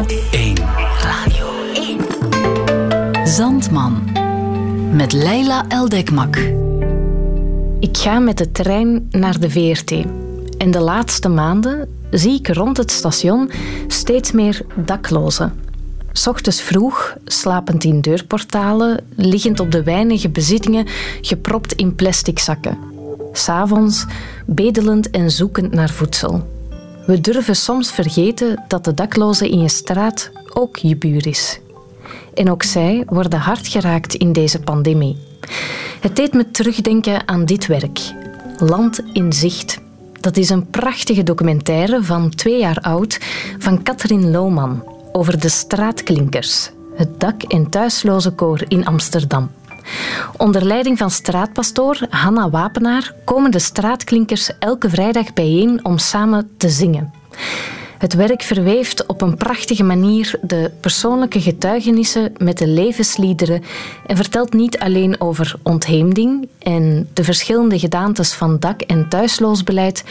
Radio 1. Radio 1. Zandman. Met Leila Eldekmak. Ik ga met de trein naar de VRT. En de laatste maanden zie ik rond het station steeds meer daklozen. S ochtends vroeg, slapend in deurportalen, liggend op de weinige bezittingen, gepropt in plastic zakken. S'avonds bedelend en zoekend naar voedsel. We durven soms vergeten dat de dakloze in je straat ook je buur is. En ook zij worden hard geraakt in deze pandemie. Het deed me terugdenken aan dit werk. Land in Zicht. Dat is een prachtige documentaire van twee jaar oud van Katrien Lohman over de straatklinkers, het dak- en thuisloze koor in Amsterdam. Onder leiding van straatpastoor Hanna Wapenaar komen de straatklinkers elke vrijdag bijeen om samen te zingen. Het werk verweeft op een prachtige manier de persoonlijke getuigenissen met de levensliederen en vertelt niet alleen over ontheemding en de verschillende gedaantes van dak- en thuisloosbeleid,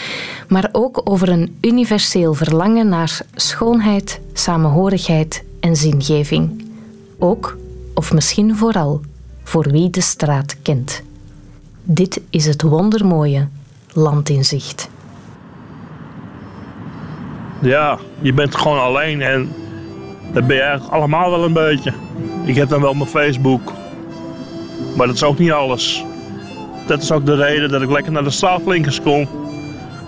maar ook over een universeel verlangen naar schoonheid, samenhorigheid en zingeving. Ook, of misschien vooral, voor wie de straat kent. Dit is het wondermooie Land in Zicht. Ja, je bent gewoon alleen en dat ben je eigenlijk allemaal wel een beetje. Ik heb dan wel mijn Facebook, maar dat is ook niet alles. Dat is ook de reden dat ik lekker naar de straatklinkers kom.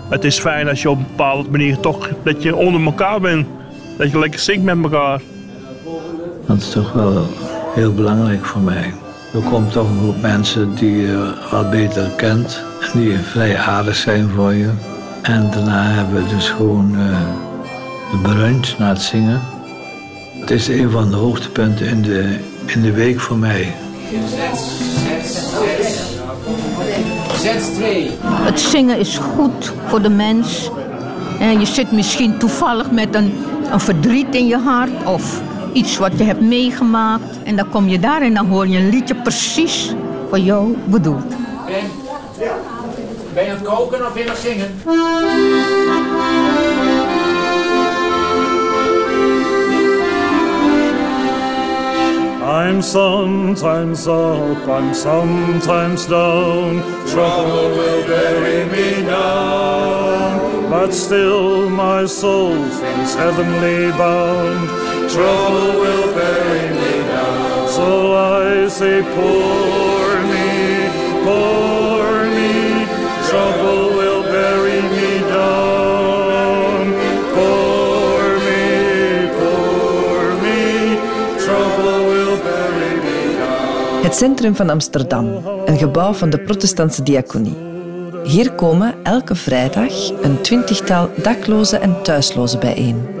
Het is fijn als je op een bepaalde manier toch dat je onder elkaar bent. Dat je lekker zingt met elkaar. Dat is toch wel heel belangrijk voor mij. Er komt toch een groep mensen die je wat beter kent. En die vrij aardig zijn voor je. En daarna hebben we dus gewoon uh, de brunch na het zingen. Het is een van de hoogtepunten in de, in de week voor mij. Het zingen is goed voor de mens. En je zit misschien toevallig met een, een verdriet in je hart of iets wat je hebt meegemaakt. En dan kom je daar en dan hoor je een liedje precies voor jou bedoeld. Ben, ben je aan het koken of wil je nog zingen? I'm sometimes up, I'm sometimes down. Trouble will bury me down. But still my soul feels heavenly bound. Trouble will bury me down. So I say, pour me, pour me. Trouble will bury me down. Pour me, pour me. Trouble will bury me down. Het centrum van Amsterdam, een gebouw van de protestantse diaconie. Hier komen elke vrijdag een twintigtal daklozen en thuislozen bijeen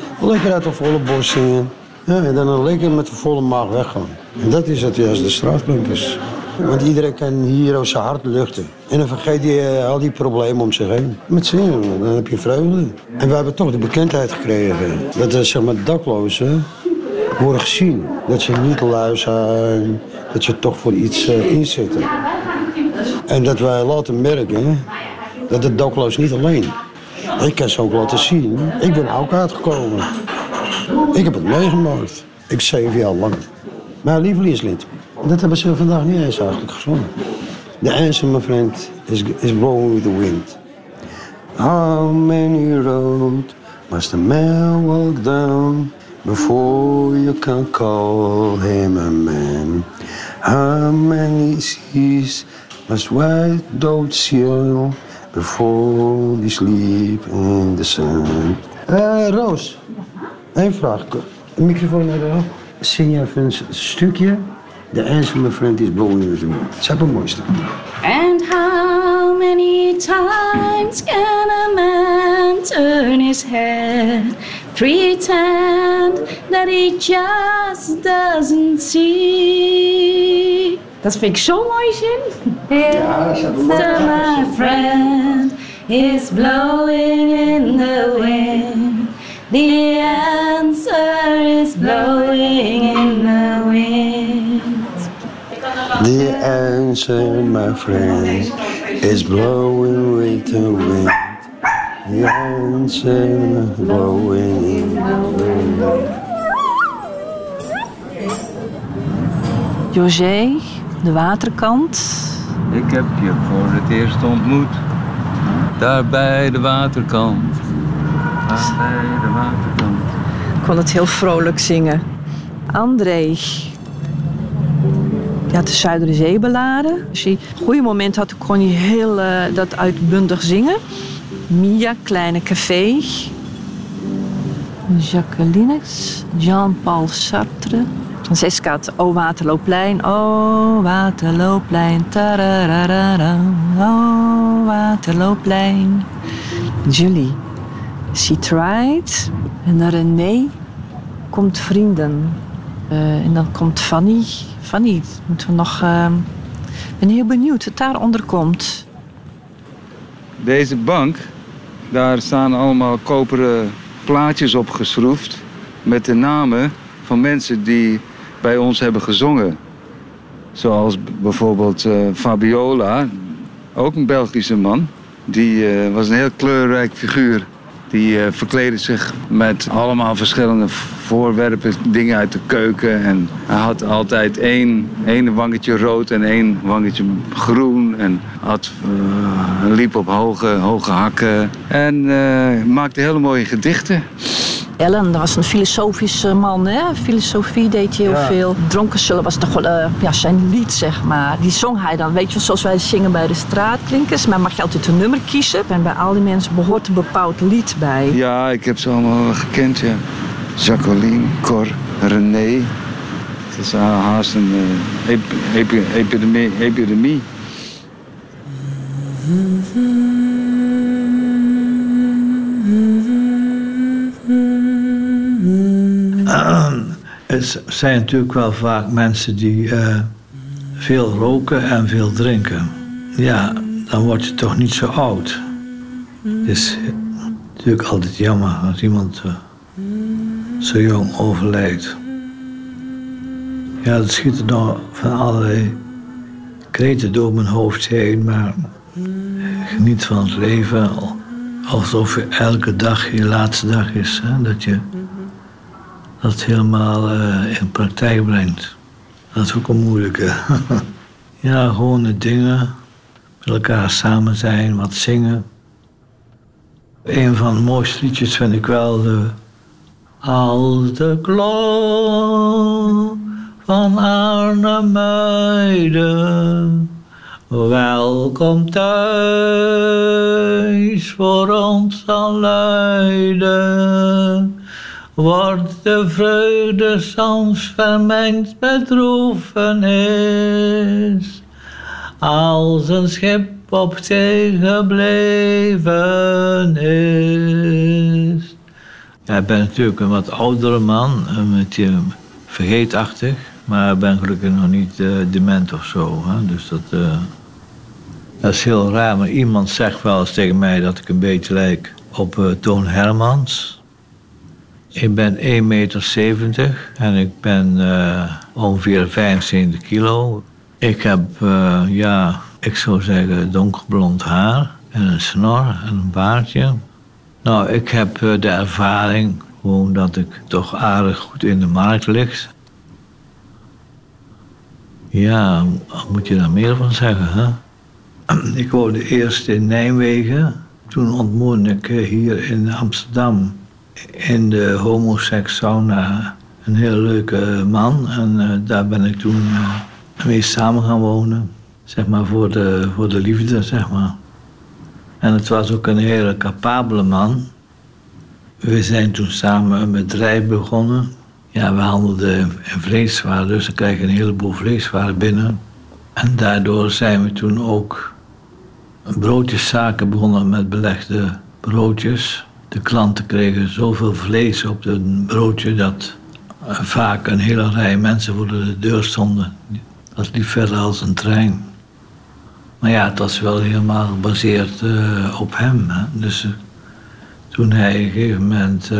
lekker uit de volle zingen. Ja, en dan lekker met de volle maag weggaan. En dat is het juist, de straatklinkers. Want iedereen kan hier ook zijn hart luchten. En dan vergeet je eh, al die problemen om zich heen. Met zingen, dan heb je vreugde. En we hebben toch de bekendheid gekregen. Dat de zeg maar, daklozen worden gezien. Dat ze niet lui. Dat ze toch voor iets uh. En dat wij laten merken dat de dakloos niet alleen. Ik kan ze ook laten zien. Ik ben ook uitgekomen. Ik heb het meegemaakt. Ik zeven jaar lang. Mijn lievelingslied. Dat hebben ze vandaag niet eens eigenlijk gezongen. The answer, my friend, is, is blowing with the wind. How many roads must a man walk down before you can call him a man? How many seas must white dogs sail before they sleep in the sun? Eh, Roos, één vraag. Een microfoon naar de Zing je even een stukje? The answer, my friend, is blowing with the wind. Mooi. And how many times can a man turn his head pretend that he just doesn't see. Dat vind ik zo mooi zin. Ja, my friend is blowing in the wind. The answer is blowing in the wind. The answer, my friend, is blowing with the wind. The answer, blowing in the wind. José, de waterkant. Ik heb je voor het eerst ontmoet. Daar bij de waterkant. Daar bij de waterkant. Ik kon het heel vrolijk zingen. André. Die had de Zuiderzee beladen. Als hij een goede moment had, kon hij heel eh, dat uitbundig zingen. Mia, Kleine Café. Jacqueline, Jean-Paul Sartre. Francesca had O Waterlooplein, O Waterlooplein, tarararara, O Waterlooplein. Julie, She Tried. En René komt Vrienden. Eh, en dan komt Fanny. Fanny, moeten we nog... Ik ben heel benieuwd wat daaronder komt. Deze bank, daar staan allemaal koperen plaatjes op geschroefd. Met de namen van mensen die bij ons hebben gezongen. Zoals bijvoorbeeld eh, Fabiola, ook een Belgische man. Die eh, was een heel kleurrijk figuur. Die eh, verkleedde zich met allemaal verschillende voorwerpen, dingen uit de keuken. En hij had altijd één, één wangetje rood en één wangetje groen. En had, liep op hoge, hoge hakken. En maakte hele mooie gedichten. Ellen, dat was een filosofische man, hè? Filosofie deed hij heel Ja. veel. Dronken zullen was toch wel eh, ja, zijn lied, zeg maar. Die zong hij dan, weet je, zoals wij zingen bij de straatklinkers. Maar mag je altijd een nummer kiezen. En bij al die mensen behoort een bepaald lied bij. Ja, ik heb ze allemaal gekend, ja. Jacqueline, Cor, René. Het is ha- haast een eh, ep- epi- epidemie. epidemie. Het zijn natuurlijk wel vaak mensen die eh, veel roken en veel drinken. Ja, dan word je toch niet zo oud. Het is natuurlijk altijd jammer als iemand eh, zo jong overlijdt. Ja, dat schiet er nog van allerlei kreten door mijn hoofd heen, maar geniet van het leven alsof elke dag je laatste dag is. Hè? Dat je dat helemaal eh, in praktijk brengt. Dat is ook een moeilijke. ja, gewone dingen. Met elkaar samen zijn, wat zingen. Een van de mooiste liedjes vind ik wel de... Als de klok van Arnhemuiden Welkom thuis voor ons zal luiden wordt de vreugde soms vermengd met droefenis. Als een schip op zee gebleven is. Ik ben natuurlijk een wat oudere man, een beetje vergeetachtig. Maar ik ben gelukkig nog niet eh, dement of zo. Hè? Dus dat, eh, dat is heel raar. Maar iemand zegt wel eens tegen mij dat ik een beetje lijk op eh, Toon Hermans. Ik ben 1,70 meter en ik ben eh, ongeveer 75 kilo. Ik heb, eh, ja, ik zou zeggen donkerblond haar en een snor en een baardje. Nou, ik heb eh, de ervaring gewoon dat ik toch aardig goed in de markt lig. Ja, moet je daar meer van zeggen, hè? Ik woonde eerst in Nijmegen. Toen ontmoette ik hier in Amsterdam in de homosex sauna een heel leuke man. En eh, daar ben ik toen eh, mee samen gaan wonen. Zeg maar voor de, voor de liefde, zeg maar. En het was ook een hele capabele man. We zijn toen samen een bedrijf begonnen. Ja, we handelden in vleeswaren, dus krijg je een heleboel vleeswaren binnen. En daardoor zijn we toen ook broodjeszaken begonnen met belegde broodjes. De klanten kregen zoveel vlees op hun broodje dat eh, vaak een hele rij mensen voor de deur stonden. Dat liep verder als een trein. Maar ja, het was wel helemaal gebaseerd eh, op hem. Hè? Dus eh, toen hij op een gegeven moment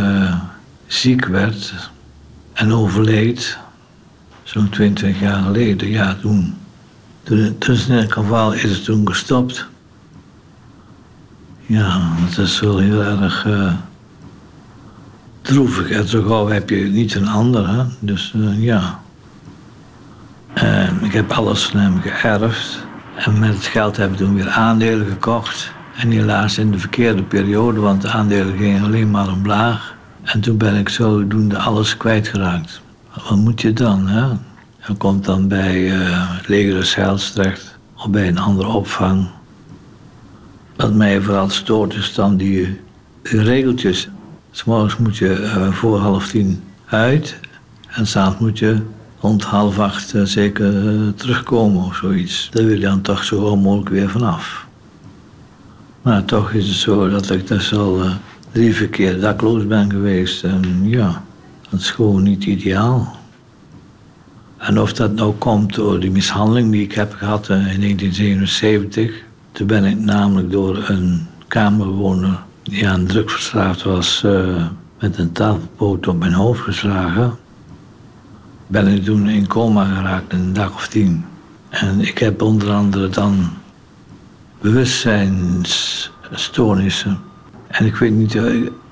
ziek werd en overleed, zo'n twintig jaar geleden, ja, toen. toen in elk geval is het toen gestopt. Ja, het is wel heel erg eh, droevig. En zo gauw heb je niet een ander, hè? Dus eh, ja. En ik heb alles van hem geërfd. En met het geld heb ik toen weer aandelen gekocht. En helaas in de verkeerde periode, want de aandelen gingen alleen maar omlaag. En toen ben ik zodoende alles kwijtgeraakt. Wat moet je dan, hè? Je komt dan bij uh, Leger Zeils terecht of bij een andere opvang. Wat mij vooral stoort is dan die, regeltjes. S'morgens moet je uh, voor half tien uit en s'avonds moet je rond half acht uh, zeker uh, terugkomen of zoiets. Daar wil je dan toch zo mogelijk weer vanaf. Maar toch is het zo dat ik dus al drie, keer dakloos ben geweest. En ja, dat is gewoon niet ideaal. En of dat nou komt door die mishandeling die ik heb gehad in 1977. Toen ben ik namelijk door een kamerbewoner die aan druk verslaafd was, uh, met een tafelpoot op mijn hoofd geslagen. Ben ik toen in coma geraakt een dag of tien. En ik heb onder andere dan bewustzijnsstoornissen. En ik weet niet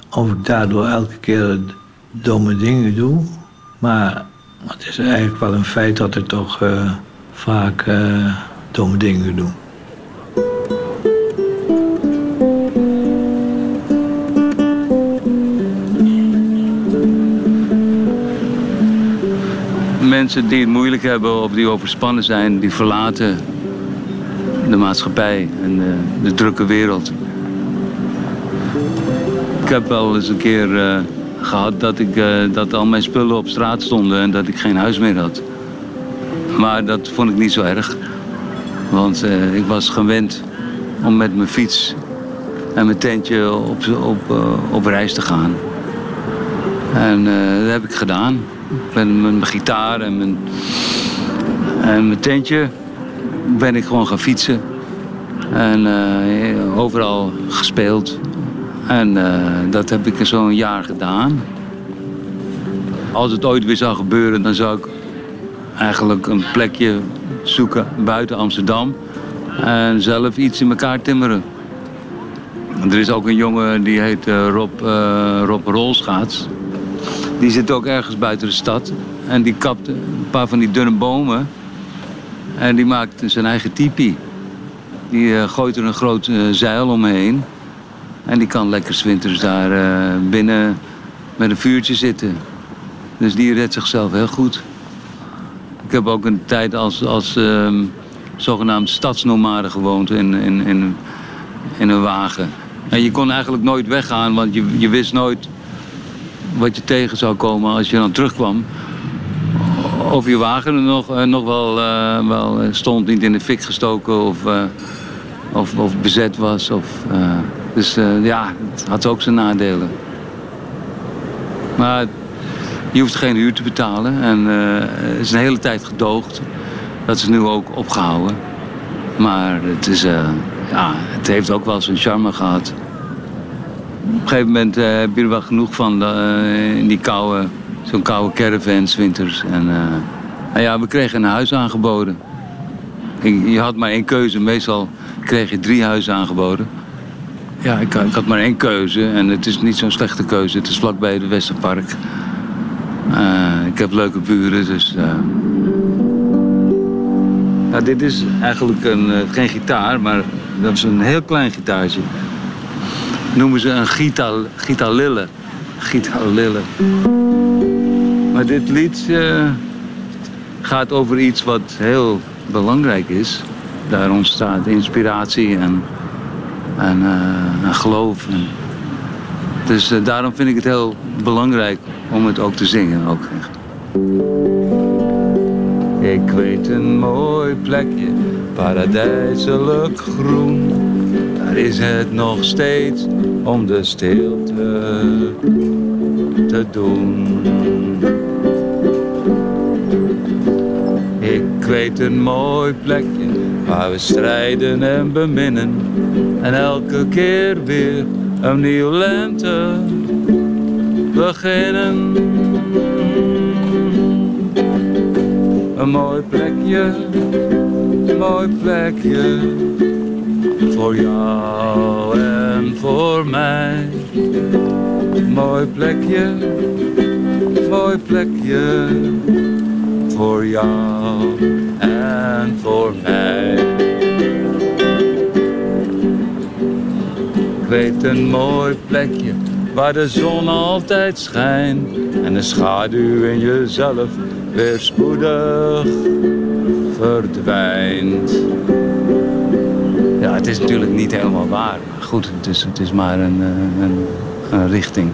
of ik daardoor elke keer domme dingen doe. Maar het is eigenlijk wel een feit dat ik toch uh, vaak domme dingen doe. Mensen die het moeilijk hebben of die overspannen zijn, die verlaten de maatschappij en de, de drukke wereld. Ik heb wel eens een keer uh, gehad dat, ik, uh, dat al mijn spullen op straat stonden en dat ik geen huis meer had. Maar dat vond ik niet zo erg. Want uh, ik was gewend om met mijn fiets en mijn tentje op, op, op reis te gaan. En dat heb ik gedaan. Met mijn gitaar en mijn, en mijn tentje ben ik gewoon gaan fietsen. En overal gespeeld. En uh, dat heb ik zo'n jaar gedaan. Als het ooit weer zou gebeuren, dan zou ik eigenlijk een plekje zoeken buiten Amsterdam. En zelf iets in elkaar timmeren. Er is ook een jongen die heet uh, Rob, Rob Rolschaats. Die zit ook ergens buiten de stad. En die kapt een paar van die dunne bomen. En die maakt zijn eigen tipi. Die gooit er een groot zeil omheen. En die kan lekker zwinters daar uh, binnen met een vuurtje zitten. Dus die redt zichzelf heel goed. Ik heb ook een tijd als, als uh, zogenaamd stadsnomade gewoond in, in, in, in een wagen. En je kon eigenlijk nooit weggaan, want je, je wist nooit wat je tegen zou komen als je dan terugkwam. Of je wagen nog, uh, nog wel, uh, wel stond, niet in de fik gestoken of, of, of bezet was. Of, dus ja, het had ook zijn nadelen. Maar je hoeft geen huur te betalen. En het is een hele tijd gedoogd. Dat is nu ook opgehouden. Maar het, is, ja, het heeft ook wel zijn charme gehad. Op een gegeven moment heb je er wel genoeg van in die koude, zo'n koude caravan winters. En nou ja, we kregen een huis aangeboden. Je had maar één keuze. Meestal kreeg je drie huizen aangeboden. Ja, ik, had maar één keuze en het is niet zo'n slechte keuze. Het is vlakbij het Westerpark. Uh, ik heb leuke buren, dus... Uh... Dit is eigenlijk een, uh, geen gitaar, maar dat is een heel klein gitaartje. Noemen ze een gita, gitalille. Gitalille. Maar dit lied gaat over iets wat heel belangrijk is. Daar ontstaat inspiratie en en, en geloof. En dus uh, daarom vind ik het heel belangrijk om het ook te zingen. Ook. Ik weet een mooi plekje, paradijselijk groen. Is het nog steeds om de stilte te doen. Ik weet een mooi plekje waar we strijden en beminnen. En elke keer weer een nieuw lente beginnen. Een mooi plekje, een mooi plekje voor jou en voor mij. Mooi plekje, mooi plekje voor jou en voor mij. Ik weet een mooi plekje waar de zon altijd schijnt en de schaduw in jezelf weer spoedig verdwijnt. Ja, het is natuurlijk niet helemaal waar. Goed, het is, het is maar een, eh, een, een richting.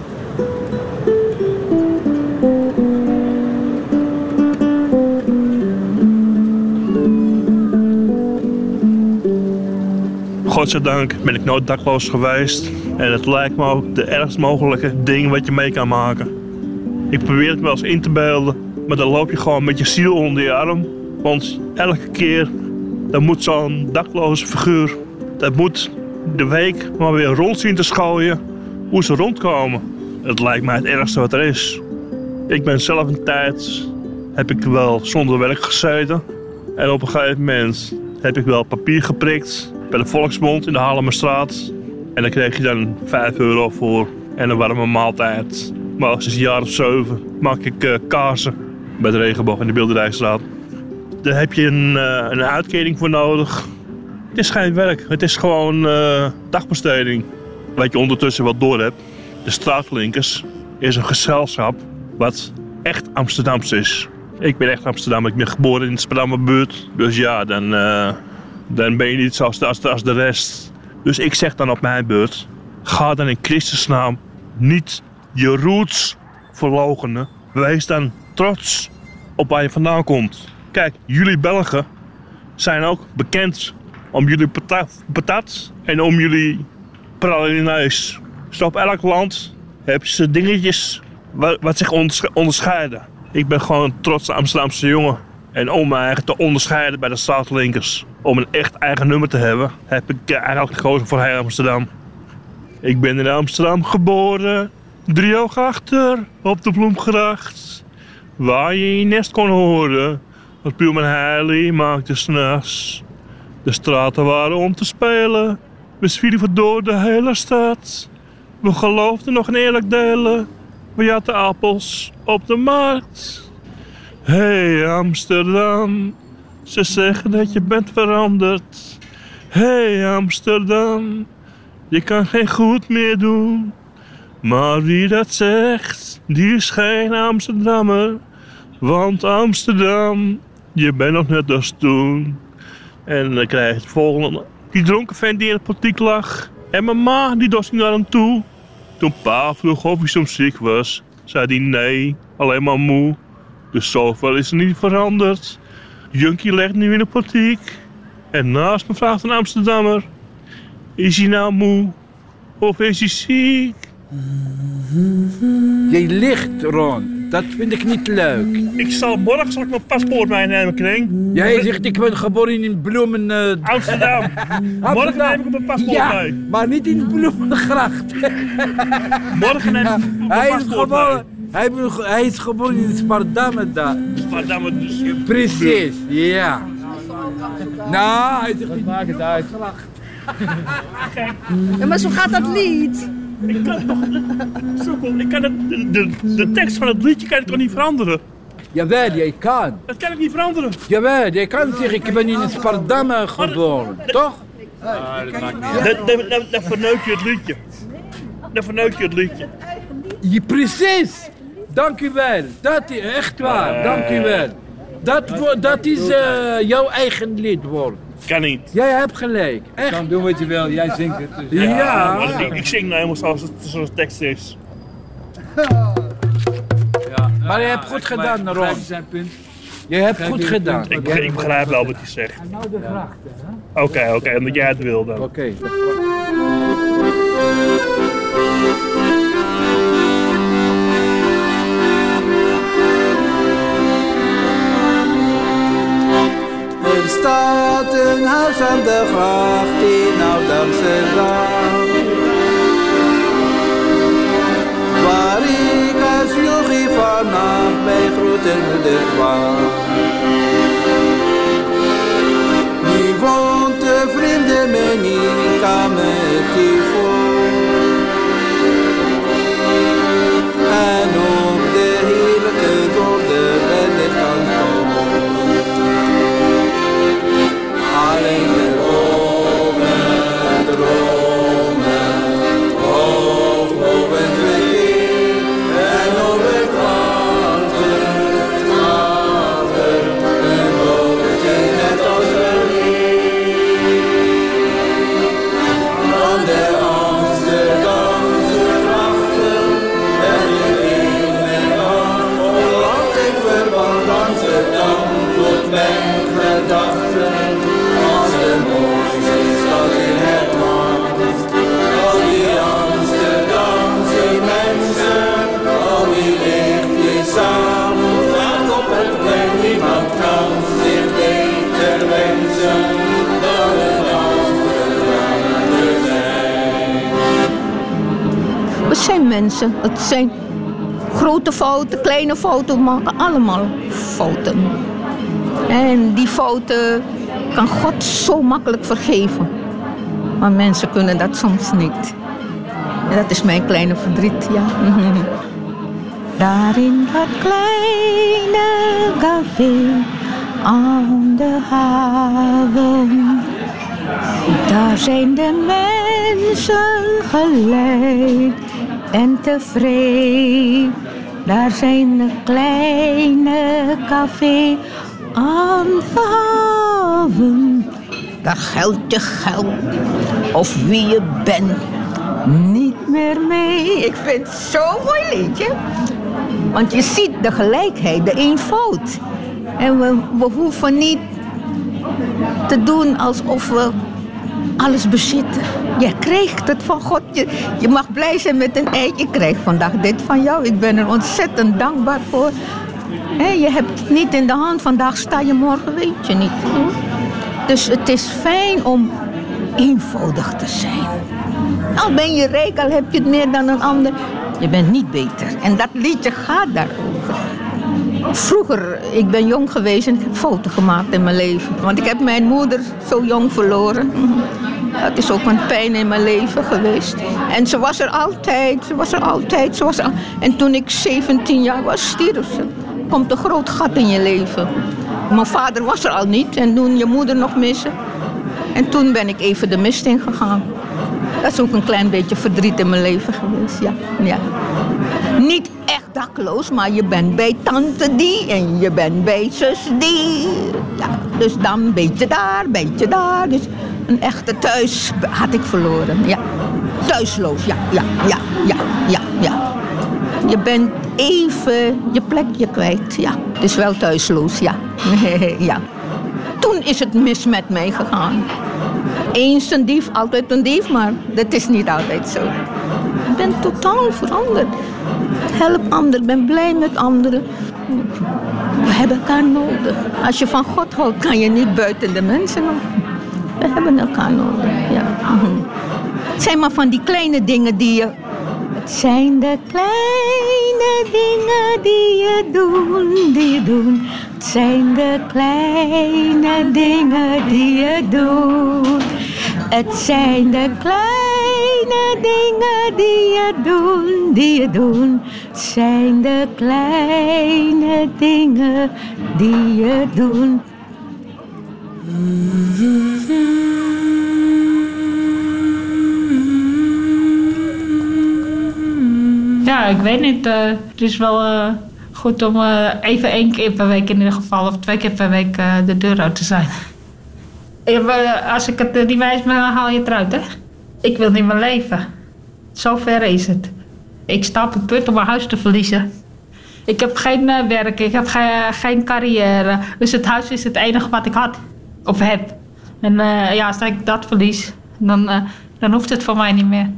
Godzijdank ben ik nooit dakloos geweest. En het lijkt me ook de ergst mogelijke ding wat je mee kan maken. Ik probeer het wel eens in te beelden, maar dan loop je gewoon met je ziel onder je arm. Want elke keer, dan moet zo'n dakloze figuur, dat moet de week maar weer rond zien te schooien hoe ze rondkomen. Het lijkt mij het ergste wat er is. Ik ben zelf een tijd, heb ik wel zonder werk gezeten. En op een gegeven moment heb ik wel papier geprikt bij de Volksbond in de Haarlemmerstraat. En dan kreeg je dan 5 euro voor en een warme maaltijd. Maar als een jaar of zeven maak ik eh, kaarsen bij de Regenboog in de Beelderijstraat. Daar heb je een, eh, een uitkering voor nodig. Het is geen werk, het is gewoon eh, dagbesteding. Wat je ondertussen wel door hebt. De Straatlinkers is een gezelschap wat echt Amsterdams is. Ik ben echt Amsterdam, ik ben geboren in de Amsterdamse buurt. Dus ja, dan, eh, dan ben je niet zoals de, als, de, rest. Dus ik zeg dan op mijn beurt, ga dan in Christus naam niet je roots verloochenen. Wees dan trots op waar je vandaan komt. Kijk, jullie Belgen zijn ook bekend om jullie patat, en om jullie pralinees. Dus op elk land hebben ze dingetjes wat, zich onders- onderscheiden. Ik ben gewoon een trotse Amsterdamse jongen. En om me eigenlijk te onderscheiden bij de straatlinkers, om een echt eigen nummer te hebben, heb ik eh, eigenlijk gekozen voor heel Amsterdam. Ik ben in Amsterdam geboren, drie oog achter, op de Bloemgracht. Waar je je nest kon horen, wat Puur mijn heilie maakte s'nachts. De straten waren om te spelen, we zwierven door de hele stad. We geloofden nog in eerlijk delen, we jatten appels op de markt. Hey Amsterdam, ze zeggen dat je bent veranderd. Hey Amsterdam, je kan geen goed meer doen. Maar wie dat zegt, die is geen Amsterdammer. Want Amsterdam, je bent nog net als toen. En dan krijg je het volgende. Die dronken vent die in het politiek lag. En mijn ma, die dorst niet naar hem toe. Toen pa vroeg of hij soms ziek was, zei hij nee, alleen maar moe. Dus zoveel is er niet veranderd. Junkie legt nu in de politiek. En naast me vraagt een Amsterdammer: Is hij nou moe? Of is hij ziek? Je ligt, Ron. Dat vind ik niet leuk. Ik zal morgen zal ik mijn paspoort meenemen, Kring. Jij zegt ik ben geboren in Bloemen... eh, Amsterdam. Morgen neem ik mijn paspoort ja, mee. maar niet in Bloemengracht. Morgen neem ik mijn hij, is paspoort geboren, hij, ben- hij is geboren in Spardamme daar. Spardamme dus. Precies, ja. Nou, hij zegt maakt het uit. Ja, maar zo gaat dat lied. Ik kan toch... Sukkel, ik kan het, de, de, de tekst van het liedje kan ik toch niet veranderen? Jawel, jij kan. Dat kan ik niet veranderen. Jawel, jij kan zeggen ik ben in Spardamme geboren. Toch? dat Dan, dan, dan verneuk je het liedje. Dan verneuk je het liedje. Ja, precies. Dank u wel. Dat is echt waar. Dank u wel. Dat, dat is eh, jouw eigen lied worden. Kan niet. Jij hebt gelijk. Echt. kan doen wat je wil, jij zingt het. Dus Ja. ik, ik zing nou helemaal zoals, het, zoals tekst is. Maar je hebt goed gedaan, Ron. zijn punt. Je hebt goed gedaan. Ik, ik begrijp wel wat je zegt. Nou de grachten, hè? Oké, oké, omdat jij het wil dan. Oké. Had een huis aan de gracht in Oud-Amsterdam. Waar ik als jochie vanaf bij grootmoeder kwam. We zijn mensen. Het zijn grote fouten, kleine fouten, maken allemaal fouten. En die fouten kan God zo makkelijk vergeven. Maar mensen kunnen dat soms niet. En dat is mijn kleine verdriet, ja. Daar in dat kleine café aan de haven. Daar zijn de mensen gelijk en tevreden. Daar zijn de kleine café aan haven. Daar geldt je geld of wie je bent niet meer mee. Ik vind het zo'n mooi liedje. Want je ziet de gelijkheid, de eenvoud. En we, we hoeven niet te doen alsof we alles bezitten. Je krijgt het van God. Je, je mag blij zijn met een eitje. Ik krijg vandaag dit van jou. Ik ben er ontzettend dankbaar voor. Je hebt het niet in de hand. Vandaag sta je, morgen weet je niet. Dus het is fijn om eenvoudig te zijn. Al ben je rijk, al heb je het meer dan een ander. Je bent niet beter. En dat liedje gaat daarover. Vroeger, ik ben jong geweest en ik heb fouten gemaakt in mijn leven. Want ik heb mijn moeder zo jong verloren. Dat is ook een pijn in mijn leven geweest. En ze was er altijd, ze was er altijd. Was. En toen ik 17 jaar was, stierf ze. Komt een groot gat in je leven. Mijn vader was er al niet en toen je moeder nog missen. En toen ben ik even de mist in gegaan. Dat is ook een klein beetje verdriet in mijn leven geweest, ja. ja. Niet echt dakloos, maar je bent bij tante die en je bent bij zus die. Ja, dus dan beetje daar, beetje daar. Dus een echte thuis had ik verloren, ja. Thuisloos, ja, ja, ja, ja, ja, ja. Je bent even je plekje kwijt, ja. Dus wel thuisloos, ja. ja. Toen is het mis met mij gegaan. Eens een dief, altijd een dief, maar dat is niet altijd zo. Ik ben totaal veranderd. Help anderen, ben blij met anderen. We hebben elkaar nodig. Als je van God houdt, kan je niet buiten de mensen. We hebben elkaar nodig, ja. Het zijn maar van die kleine dingen die je... Het zijn de kleine dingen die je doen, die je doen. Het zijn de kleine dingen die je doet. Het zijn de kleine dingen die je doen, die je doen. Zijn de kleine dingen die je doen. Ja, ik weet niet. eh, het is wel eh, goed om eh, even één keer per week in ieder geval... of twee keer per week de deur uit te zijn. Als ik het niet wijs ben, haal je het eruit, hè? Ik wil niet meer leven. Zo ver is het. Ik sta op het punt om mijn huis te verliezen. Ik heb geen eh, werk, ik heb ge- geen carrière. Dus het huis is het enige wat ik had. Of heb. En eh, ja, als ik dat verlies, dan, eh, dan hoeft het voor mij niet meer.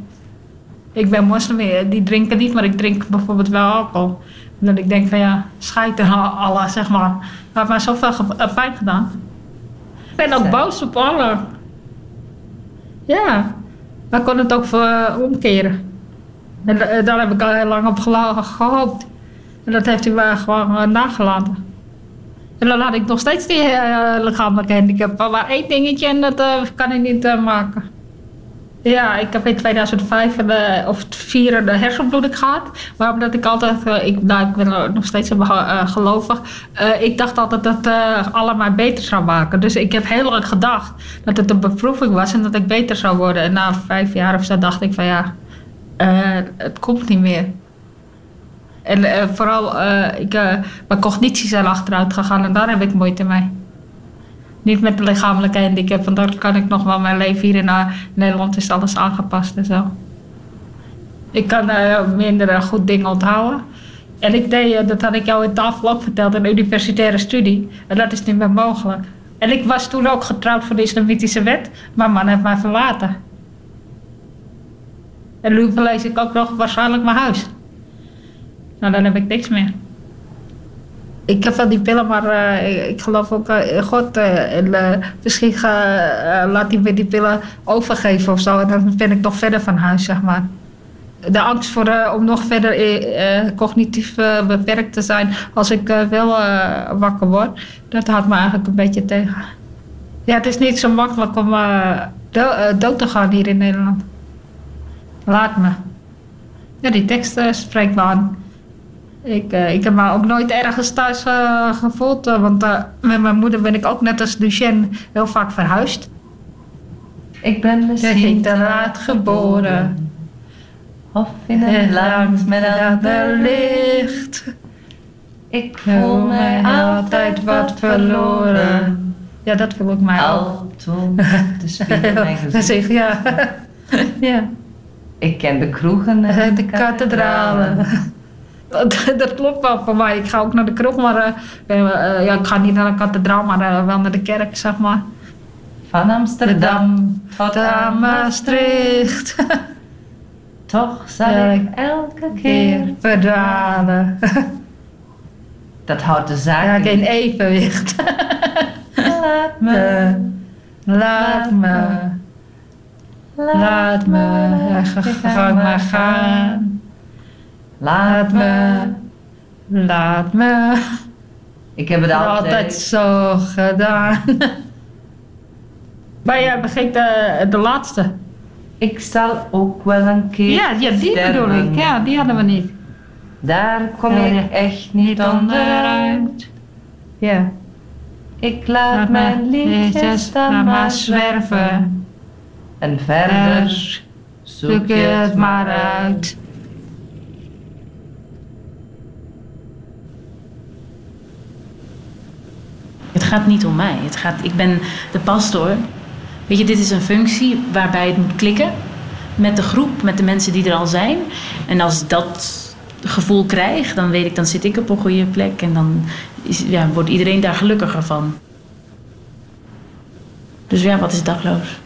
Ik ben moslim, eh, die drinken niet, maar ik drink bijvoorbeeld wel alcohol. Omdat ik denk van ja, scheid al- Allah, zeg maar. Het heeft mij zoveel eh, pijn gedaan. ben ook boos op allen. Ja, maar ik kon het ook eh, omkeren. En eh, daar heb ik al heel lang op gehoopt. En dat heeft hij mij gewoon eh, nagelaten. En dan had ik nog steeds die eh, lichamelijke handicap. Maar één dingetje en dat kan ik niet maken. Ja, ik heb in 2005 een, eh, of 4 een hersenbloeding gehad. Maar omdat ik altijd, eh, ik, nou, ik ben nog steeds eh, gelovig. eh, ik dacht altijd dat het allemaal beter zou maken. Dus ik heb heel lang gedacht dat het een beproeving was en dat ik beter zou worden. En na vijf jaar of zo dacht ik van ja, het komt niet meer. En vooral, ik, mijn cognities zijn achteruit gegaan en daar heb ik moeite mee. Niet met de lichamelijke handicap, want daar kan ik nog wel mijn leven hier in eh, Nederland is alles aangepast en zo. Ik kan eh, minder goed dingen onthouden. En ik deed, eh, dat had ik jou in tafel ook verteld, een universitaire studie. En dat is niet meer mogelijk. En ik was toen ook getrouwd voor de islamitische wet. Mijn man heeft mij verlaten. En nu verlees ik ook nog waarschijnlijk mijn huis. Nou, dan heb ik niks meer. Ik heb wel die pillen, maar eh, ik, geloof ook in God. eh, en eh, misschien laat hij me die pillen overgeven of zo. En dan ben ik nog verder van huis, zeg maar. De angst voor, om nog verder cognitief beperkt te zijn als ik wel wakker word, dat houdt me eigenlijk een beetje tegen. Ja, het is niet zo makkelijk om do- dood te gaan hier in Nederland. Laat me. Ja, die tekst spreekt me aan. Ik, eh, ik heb me ook nooit ergens thuis eh, gevoeld, eh, want met mijn moeder ben ik ook net als Lucien heel vaak verhuisd. Ik ben misschien te laat geboren. Of in een land met ander licht. Ik voel mij altijd wat verloren. Ja, dat voel ik mij Al toen de spiegel mijn gezicht. ja. ja. Ik ken de kroegen en de kathedralen. Dat, dat klopt wel voor mij. Ik ga ook naar de kroeg, maar eh, eh, ja, ik ga niet naar de kathedraal, maar eh, wel naar de kerk, zeg maar. Van Amsterdam tot aan Maastricht. Toch zal Ja, ik elke keer verdwalen. Dat houdt de zaak Ja, in. geen evenwicht. Laat me, laat me, laat me, ja, ga, ga maar gaan. Laat me. Laat me. Ik heb het altijd, altijd. zo gedaan. Maar jij begint de, de laatste. Ik zal ook wel een keer Ja, ja die bedoel ik. Ja, die hadden we niet. Daar kom Ja, ik ja. echt niet onderuit. Ja. Ik laat mijn liedjes dan maar zwerven. En verder zoek je het maar uit. Gaat niet om mij. Het gaat, ik ben de pastoor. Weet je, dit is een functie waarbij het moet klikken met de groep, met de mensen die er al zijn. En als dat gevoel krijg, dan weet ik, dan zit ik op een goede plek en dan ja, wordt iedereen daar gelukkiger van. Dus ja, wat is dakloos?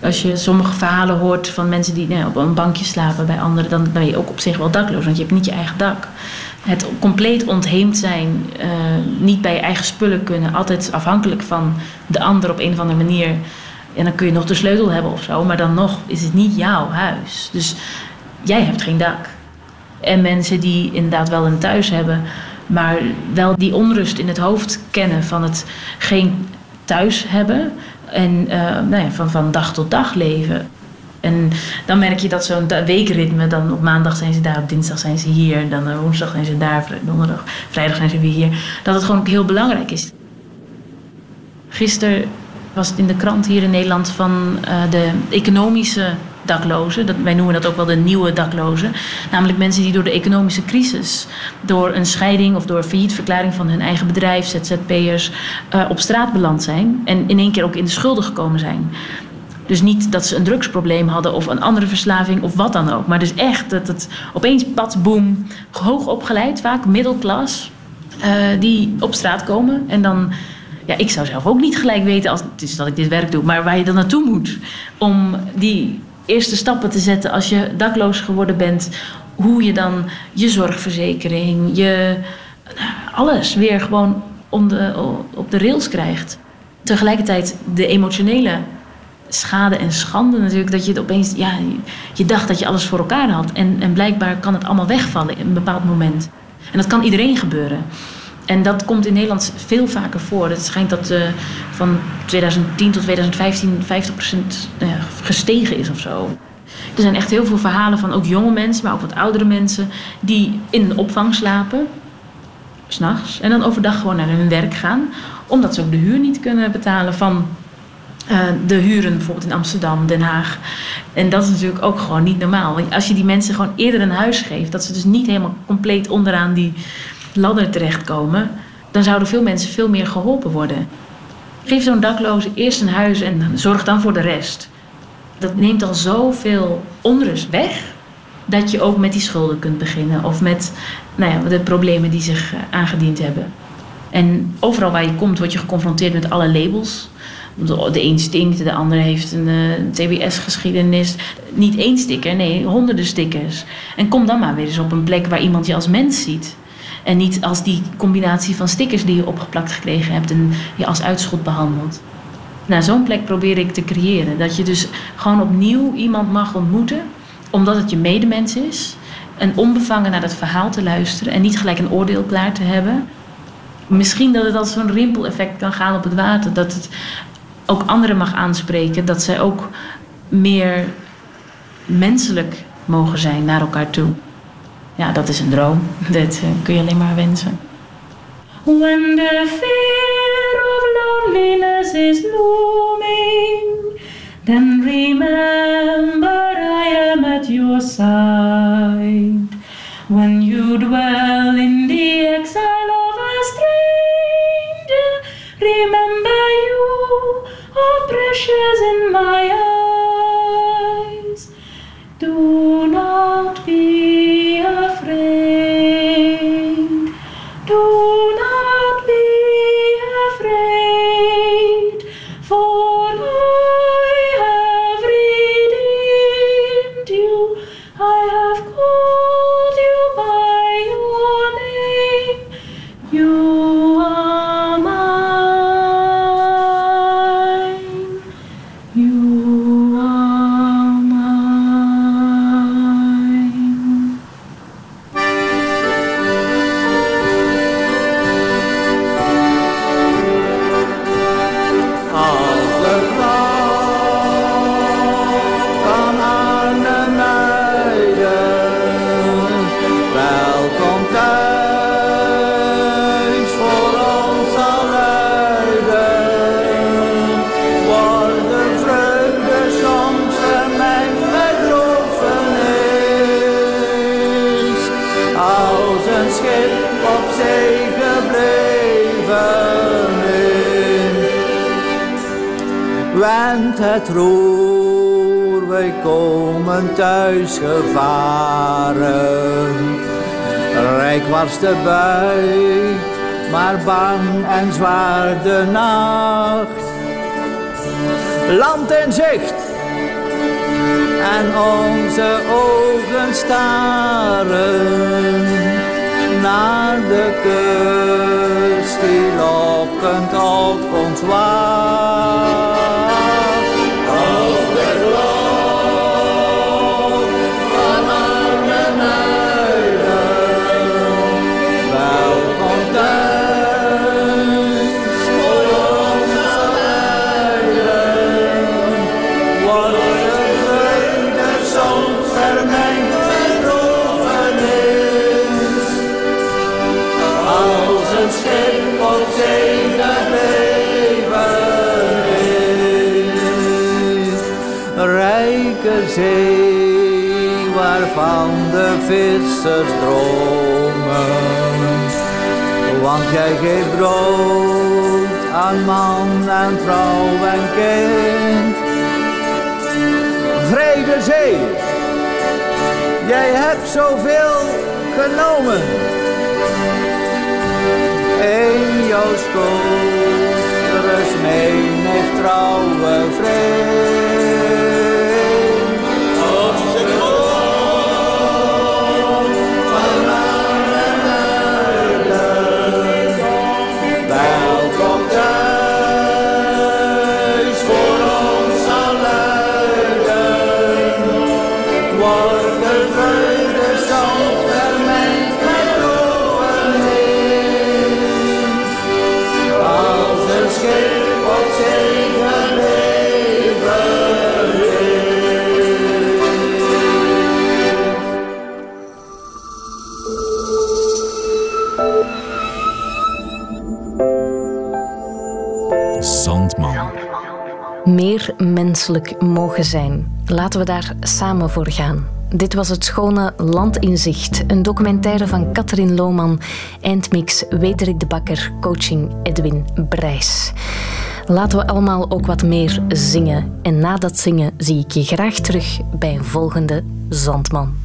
Als je sommige verhalen hoort van mensen die nou, op een bankje slapen bij anderen, dan ben je ook op zich wel dakloos, want je hebt niet je eigen dak. Het compleet ontheemd zijn, eh, niet bij je eigen spullen kunnen, altijd afhankelijk van de ander op een of andere manier. En dan kun je nog de sleutel hebben of zo, maar dan nog is het niet jouw huis. Dus jij hebt geen dak. En mensen die inderdaad wel een thuis hebben, maar wel die onrust in het hoofd kennen van het geen thuis hebben en eh, nou ja, van, van dag tot dag leven. En dan merk je dat zo'n weekritme, dan op maandag zijn ze daar, op dinsdag zijn ze hier, dan woensdag zijn ze daar, donderdag, vrijdag zijn ze weer hier. Dat het gewoon ook heel belangrijk is. Gisteren was het in de krant hier in Nederland van eh, de economische daklozen. Dat, wij noemen dat ook wel de nieuwe daklozen. Namelijk mensen die door de economische crisis, door een scheiding of door faillietverklaring van hun eigen bedrijf, ZZP'ers, eh, op straat beland zijn. En in één keer ook in de schulden gekomen zijn. Dus niet dat ze een drugsprobleem hadden of een andere verslaving of wat dan ook. Maar dus echt dat het opeens pad, boom, hoog opgeleid, vaak middelklas, eh, die op straat komen. En dan, ja, ik zou zelf ook niet gelijk weten als het is dat ik dit werk doe, maar waar je dan naartoe moet om die eerste stappen te zetten als je dakloos geworden bent. Hoe je dan je zorgverzekering, je nou, alles weer gewoon op de rails krijgt. Tegelijkertijd de emotionele schade en schande natuurlijk. Dat je het opeens, ja, je dacht dat je alles voor elkaar had. En, en blijkbaar kan het allemaal wegvallen in een bepaald moment. En dat kan iedereen gebeuren. En dat komt in Nederland veel vaker voor. Het schijnt dat eh, van 2010 tot 2015 50% uh, gestegen is of zo. Er zijn echt heel veel verhalen van ook jonge mensen, maar ook wat oudere mensen, die in een opvang slapen, s'nachts, en dan overdag gewoon naar hun werk gaan, omdat ze ook de huur niet kunnen betalen van uh, de huren bijvoorbeeld in Amsterdam, Den Haag. En dat is natuurlijk ook gewoon niet normaal. Want als je die mensen gewoon eerder een huis geeft, dat ze dus niet helemaal compleet onderaan die ladder terechtkomen, dan zouden veel mensen veel meer geholpen worden. Geef zo'n dakloze eerst een huis en zorg dan voor de rest. Dat neemt al zoveel onrust weg dat je ook met die schulden kunt beginnen of met nou ja, de problemen die zich aangediend hebben. En overal waar je komt word je geconfronteerd met alle labels. De een de andere heeft een uh, TBS-geschiedenis. Niet één sticker, nee, honderden stickers. En kom dan maar weer eens op een plek waar iemand je als mens ziet. En niet als die combinatie van stickers die je opgeplakt gekregen hebt en je als uitschot behandelt. Nou, zo'n plek probeer ik te creëren. Dat je dus gewoon opnieuw iemand mag ontmoeten, omdat het je medemens is. En onbevangen naar dat verhaal te luisteren en niet gelijk een oordeel klaar te hebben. Misschien dat het als zo'n rimpeleffect kan gaan op het water. Dat het ook anderen mag aanspreken. Dat zij ook meer menselijk mogen zijn naar elkaar toe. Ja, dat is een droom. Dat uh, kun je alleen maar wensen. When the fear of loneliness then remember I am at your side. When you dwell in precious in my eyes. Do gevaren. Rijk was de buit, maar bang en zwaar de nacht. Land in zicht, en onze ogen staren naar de kust die lokkend op ons wacht. Zee waarvan de vissers dromen, want jij geeft brood aan man en vrouw en kind. Vrede zee, jij hebt zoveel genomen. In jouw schoot rust menig trouwe vreemd. Zijn. Laten we daar samen voor gaan. Dit was het schone Land in Zicht, een documentaire van Katrien Lohman, eindmix Wederik de Bakker, coaching Edwin Brijs. Laten we allemaal ook wat meer zingen. En na dat zingen zie ik je graag terug bij een volgende Zandman.